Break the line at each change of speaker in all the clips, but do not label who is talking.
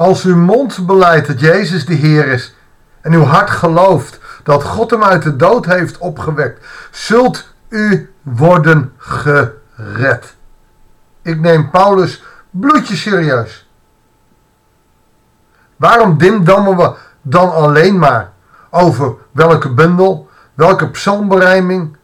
Als uw mond beleidt dat Jezus de Heer is en uw hart gelooft dat God hem uit de dood heeft opgewekt, zult u worden gered. Ik neem Paulus bloedje serieus. Waarom dimdammen we dan alleen maar over welke bundel, welke psalmberijming,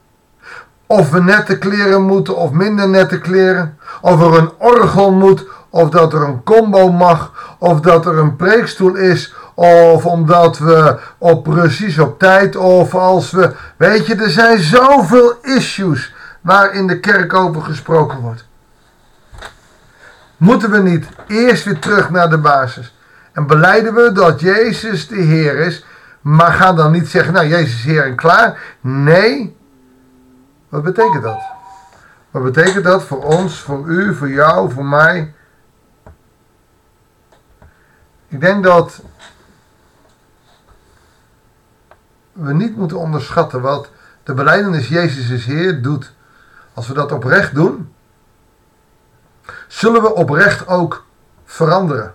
of we nette kleren moeten of minder nette kleren, of er een orgel moet of dat er een combo mag, of dat er een preekstoel is, of omdat we op precies op tijd, of als we, weet je, er zijn zoveel issues waar in de kerk over gesproken wordt. Moeten we niet eerst weer terug naar de basis en beleiden we dat Jezus de Heer is, maar ga dan niet zeggen, nou Jezus is Heer en klaar. Nee, wat betekent dat? Wat betekent dat voor ons, voor u, voor jou, voor mij? Ik denk dat we niet moeten onderschatten wat de beleidenis Jezus is Heer doet. Als we dat oprecht doen, zullen we oprecht ook veranderen.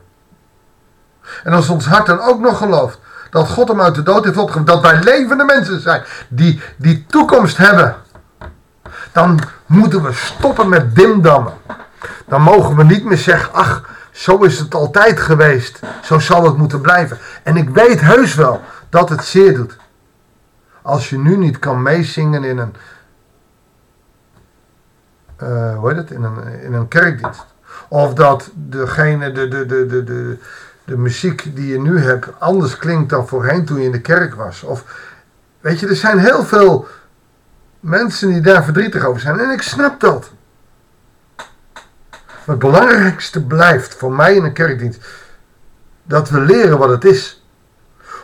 En als ons hart dan ook nog gelooft dat God hem uit de dood heeft opgewekt, dat wij levende mensen zijn die die toekomst hebben, dan moeten we stoppen met dimdammen. Dan mogen we niet meer zeggen, ach, zo is het altijd geweest. Zo zal het moeten blijven. En ik weet heus wel dat het zeer doet. Als je nu niet kan meezingen in een, uh, hoe heet het, in een, in een kerkdienst. Of dat degene, de, de, de, de, de, de muziek die je nu hebt anders klinkt dan voorheen toen je in de kerk was. Of, weet je, er zijn heel veel mensen die daar verdrietig over zijn. En ik snap dat. Het belangrijkste blijft voor mij in een kerkdienst dat we leren wat het is.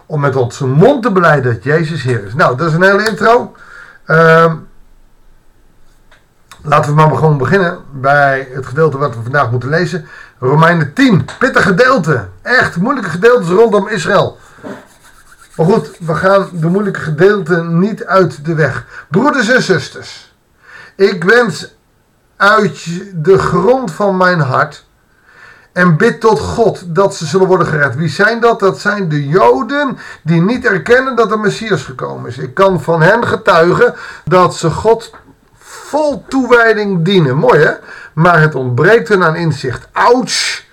Om met onze mond te beleiden dat Jezus Heer is. Nou, dat is een hele intro. Uh, laten we maar gewoon beginnen bij het gedeelte wat we vandaag moeten lezen. Romeinen 10, pittig gedeelte. Echt moeilijke gedeeltes rondom Israël. Maar goed, we gaan de moeilijke gedeelten niet uit de weg. Broeders en zusters, ik wens uit de grond van mijn hart en bid tot God dat ze zullen worden gered. Wie zijn dat? Dat zijn de Joden die niet erkennen dat de Messias gekomen is. Ik kan van hen getuigen dat ze God vol toewijding dienen. Mooi hè? Maar het ontbreekt hun aan inzicht. Ouch!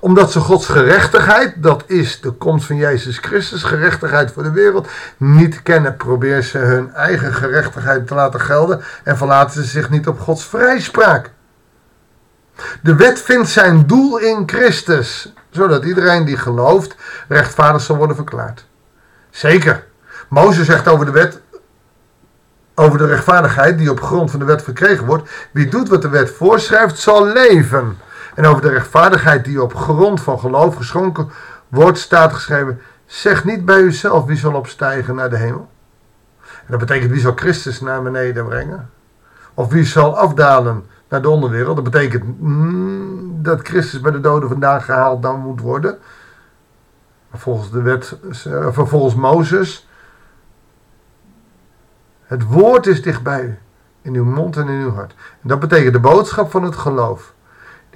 Omdat ze Gods gerechtigheid, dat is de komst van Jezus Christus, gerechtigheid voor de wereld, niet kennen. Proberen ze hun eigen gerechtigheid te laten gelden en verlaten ze zich niet op Gods vrijspraak. De wet vindt zijn doel in Christus, zodat iedereen die gelooft rechtvaardig zal worden verklaard. Zeker. Mozes zegt over de wet, over de rechtvaardigheid die op grond van de wet verkregen wordt. Wie doet wat de wet voorschrijft, zal leven. En over de rechtvaardigheid die op grond van geloof geschonken wordt, staat geschreven: Zeg niet bij uzelf wie zal opstijgen naar de hemel. En dat betekent wie zal Christus naar beneden brengen. Of wie zal afdalen naar de onderwereld. Dat betekent mm, dat Christus bij de doden vandaan gehaald dan moet worden. Volgens de wet, uh, volgens Mozes. Het woord is dichtbij u. In uw mond en in uw hart. En dat betekent de boodschap van het geloof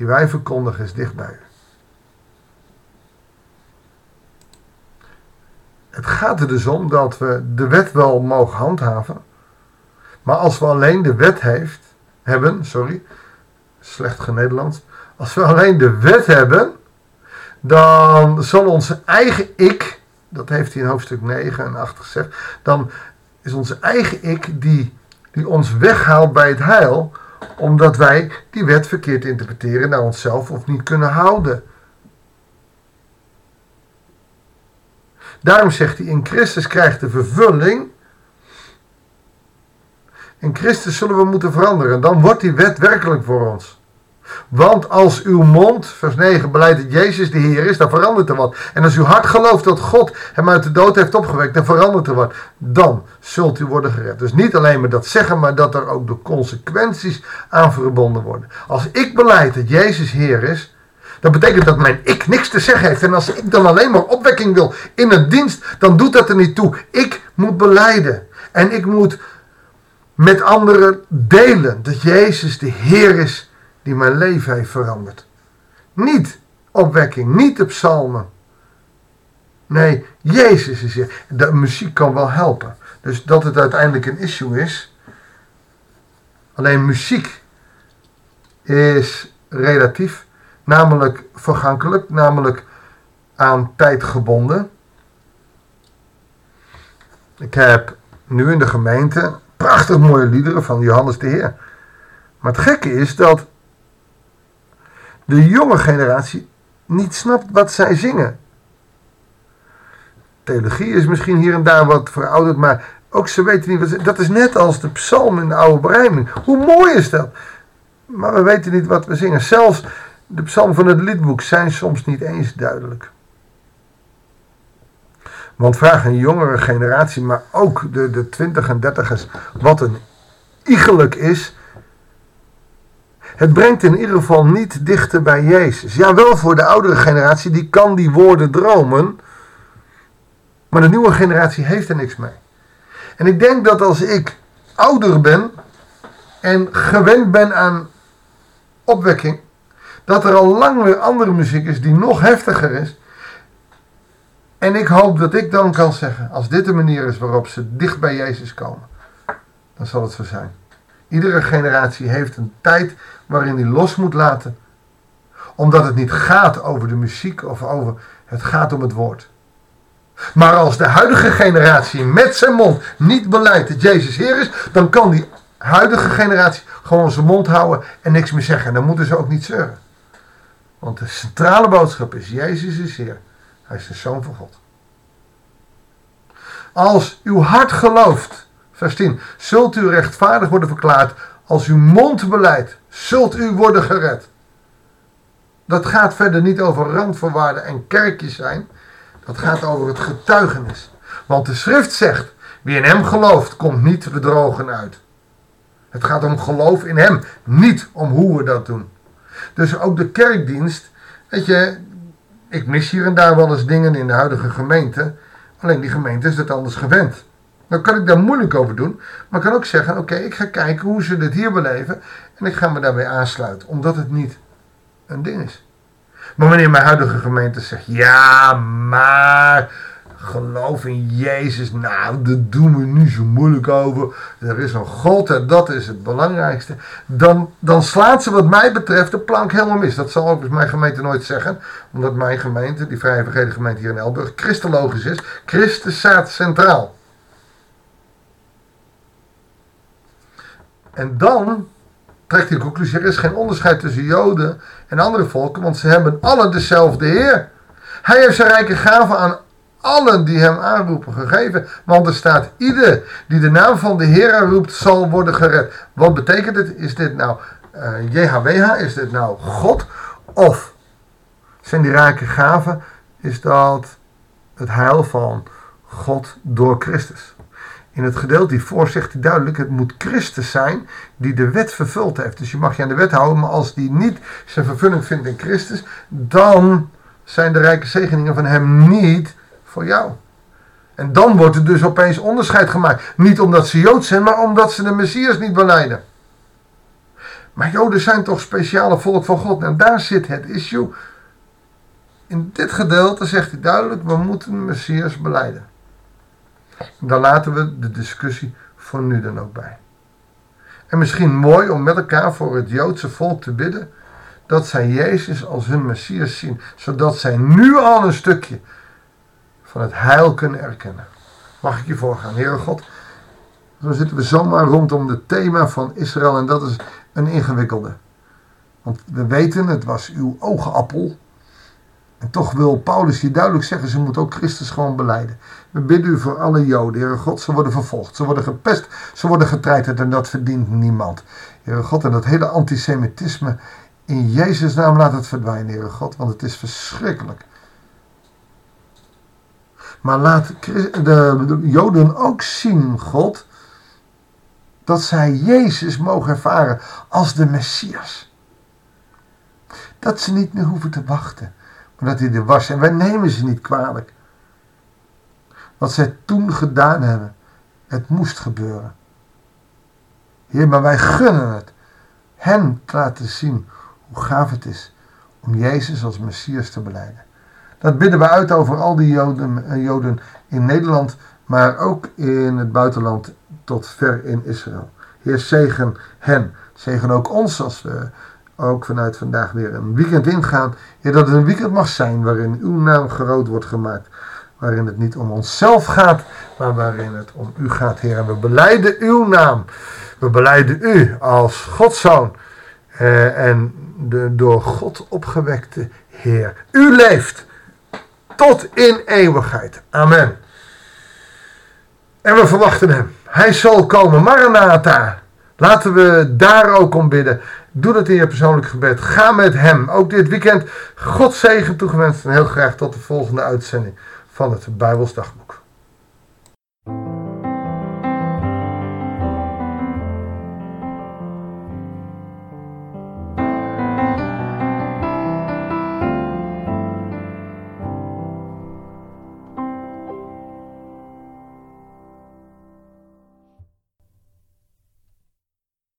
die wij verkondigen is dichtbij. Het gaat er dus om dat we de wet wel mogen handhaven. Maar als we alleen de wet heeft, hebben, sorry, slecht genederlands. Als we alleen de wet hebben, dan zal onze eigen ik, dat heeft hij in hoofdstuk 9 en 8 gezegd, dan is onze eigen ik die, die ons weghaalt bij het heil, omdat wij die wet verkeerd interpreteren naar onszelf of niet kunnen houden. Daarom zegt hij, in Christus krijgt de vervulling. In Christus zullen we moeten veranderen. Dan wordt die wet werkelijk voor ons. Want als uw mond, vers 9, beleidt dat Jezus de Heer is, dan verandert er wat. En als uw hart gelooft dat God hem uit de dood heeft opgewekt, dan verandert er wat. Dan zult u worden gered. Dus niet alleen maar dat zeggen, maar dat er ook de consequenties aan verbonden worden. Als ik beleid dat Jezus Heer is, dan betekent dat mijn ik niks te zeggen heeft. En als ik dan alleen maar opwekking wil in een dienst, dan doet dat er niet toe. Ik moet beleiden. En ik moet met anderen delen dat Jezus de Heer is die mijn leven heeft veranderd. Niet opwekking, niet de psalmen. Nee, Jezus is hier. De muziek kan wel helpen. Dus dat het uiteindelijk een issue is. Alleen muziek is relatief, namelijk vergankelijk, namelijk aan tijd gebonden. Ik heb nu in de gemeente prachtig mooie liederen van Johannes de Heer. Maar het gekke is dat de jonge generatie niet snapt wat zij zingen. Theologie is misschien hier en daar wat verouderd, maar ook ze weten niet wat ze... Dat is net als de psalm in de oude berijming. Hoe mooi is dat? Maar we weten niet wat we zingen. Zelfs de psalmen van het liedboek zijn soms niet eens duidelijk. Want vraag een jongere generatie, maar ook de, de 20 en dertigers, wat een iegelijk is. Het brengt in ieder geval niet dichter bij Jezus. Ja, wel voor de oudere generatie, die kan die woorden dromen. Maar de nieuwe generatie heeft er niks mee. En ik denk dat als ik ouder ben en gewend ben aan opwekking, dat er al lang weer andere muziek is die nog heftiger is. En ik hoop dat ik dan kan zeggen, als dit de manier is waarop ze dicht bij Jezus komen, dan zal het zo zijn. Iedere generatie heeft een tijd waarin hij los moet laten, omdat het niet gaat over de muziek of over, het gaat om het woord. Maar als de huidige generatie met zijn mond niet beleidt dat Jezus Heer is, dan kan die huidige generatie gewoon zijn mond houden en niks meer zeggen. En dan moeten ze ook niet zeuren. Want de centrale boodschap is: Jezus is Heer. Hij is de Zoon van God. Als uw hart gelooft, vers 10, zult u rechtvaardig worden verklaard. Als uw mond beleidt, zult u worden gered. Dat gaat verder niet over randvoorwaarden en kerkjes zijn. Dat gaat over het getuigenis. Want de schrift zegt, wie in hem gelooft, komt niet bedrogen uit. Het gaat om geloof in hem, niet om hoe we dat doen. Dus ook de kerkdienst, weet je, ik mis hier en daar wel eens dingen in de huidige gemeente. Alleen die gemeente is het anders gewend. Dan kan ik daar moeilijk over doen. Maar ik kan ook zeggen, oké, ik ga kijken hoe ze dit hier beleven. En ik ga me daarbij aansluiten. Omdat het niet een ding is. Maar wanneer mijn huidige gemeente zegt, ja, maar geloof in Jezus, nou, dat doen we niet zo moeilijk over. Er is een God en dat is het belangrijkste. Dan, dan slaat ze wat mij betreft de plank helemaal mis. Dat zal ook mijn gemeente nooit zeggen. Omdat mijn gemeente, die Vrije Vergeten gemeente hier in Elburg, christologisch is. Christus staat centraal. En dan trekt hij de conclusie, er is geen onderscheid tussen Joden en andere volken, want ze hebben alle dezelfde Heer. Hij heeft zijn rijke gaven aan allen die hem aanroepen gegeven. Want er staat, ieder die de naam van de Heer aanroept, zal worden gered. Wat betekent het? Is dit nou uh, eh, JHWH? Is dit nou God? Of zijn die rijke gaven? Is dat het heil van God door Christus? In het gedeelte hiervoor zegt hij duidelijk: het moet Christus zijn die de wet vervuld heeft. Dus je mag je aan de wet houden, maar als die niet zijn vervulling vindt in Christus, dan zijn de rijke zegeningen van hem niet voor jou. En dan wordt er dus opeens onderscheid gemaakt. Niet omdat ze Jood zijn, maar omdat ze de Messias niet beleiden. Maar Joden zijn toch speciale volk van God. En daar zit het issue. In dit gedeelte zegt hij duidelijk: we moeten de Messias beleiden. Dan laten we de discussie voor nu dan ook bij. En misschien mooi om met elkaar voor het Joodse volk te bidden dat zij Jezus als hun Messias zien, zodat zij nu al een stukje van het heil kunnen erkennen. Mag ik je voorgaan, Heere God? Dan zitten we zomaar rondom het thema van Israël en dat is een ingewikkelde. Want we weten, het was uw oogappel. En toch wil Paulus hier duidelijk zeggen, ze moeten ook Christus gewoon beleiden. We bidden u voor alle Joden, Heere God, ze worden vervolgd, ze worden gepest, ze worden getreiterd en dat verdient niemand. Heere God, en dat hele antisemitisme, in Jezus' naam laat het verdwijnen, Heere God, want het is verschrikkelijk. Maar laat de, Joden ook zien, God, dat zij Jezus mogen ervaren als de Messias. Dat ze niet meer hoeven te wachten, maar dat hij er was. En wij nemen ze niet kwalijk. Wat zij toen gedaan hebben, het moest gebeuren. Heer, maar wij gunnen het hen te laten zien hoe gaaf het is om Jezus als Messias te beleiden. Dat bidden we uit over al die Joden, eh, Joden in Nederland, maar ook in het buitenland tot ver in Israël. Heer, zegen hen. Zegen ook ons als we ook vanuit vandaag weer een weekend ingaan. Heer, dat het een weekend mag zijn waarin uw naam groot wordt gemaakt. Waarin het niet om onszelf gaat, maar waarin het om u gaat, Heer. En we beleiden uw naam. We beleiden u als Godzoon. Eh, en de door God opgewekte Heer. U leeft tot in eeuwigheid. Amen. En we verwachten hem. Hij zal komen. Maranatha. Laten we daar ook om bidden. Doe dat in je persoonlijk gebed. Ga met hem. Ook dit weekend. God zegen toegewenst. En heel graag tot de volgende uitzending van het Bijbelsdagboek.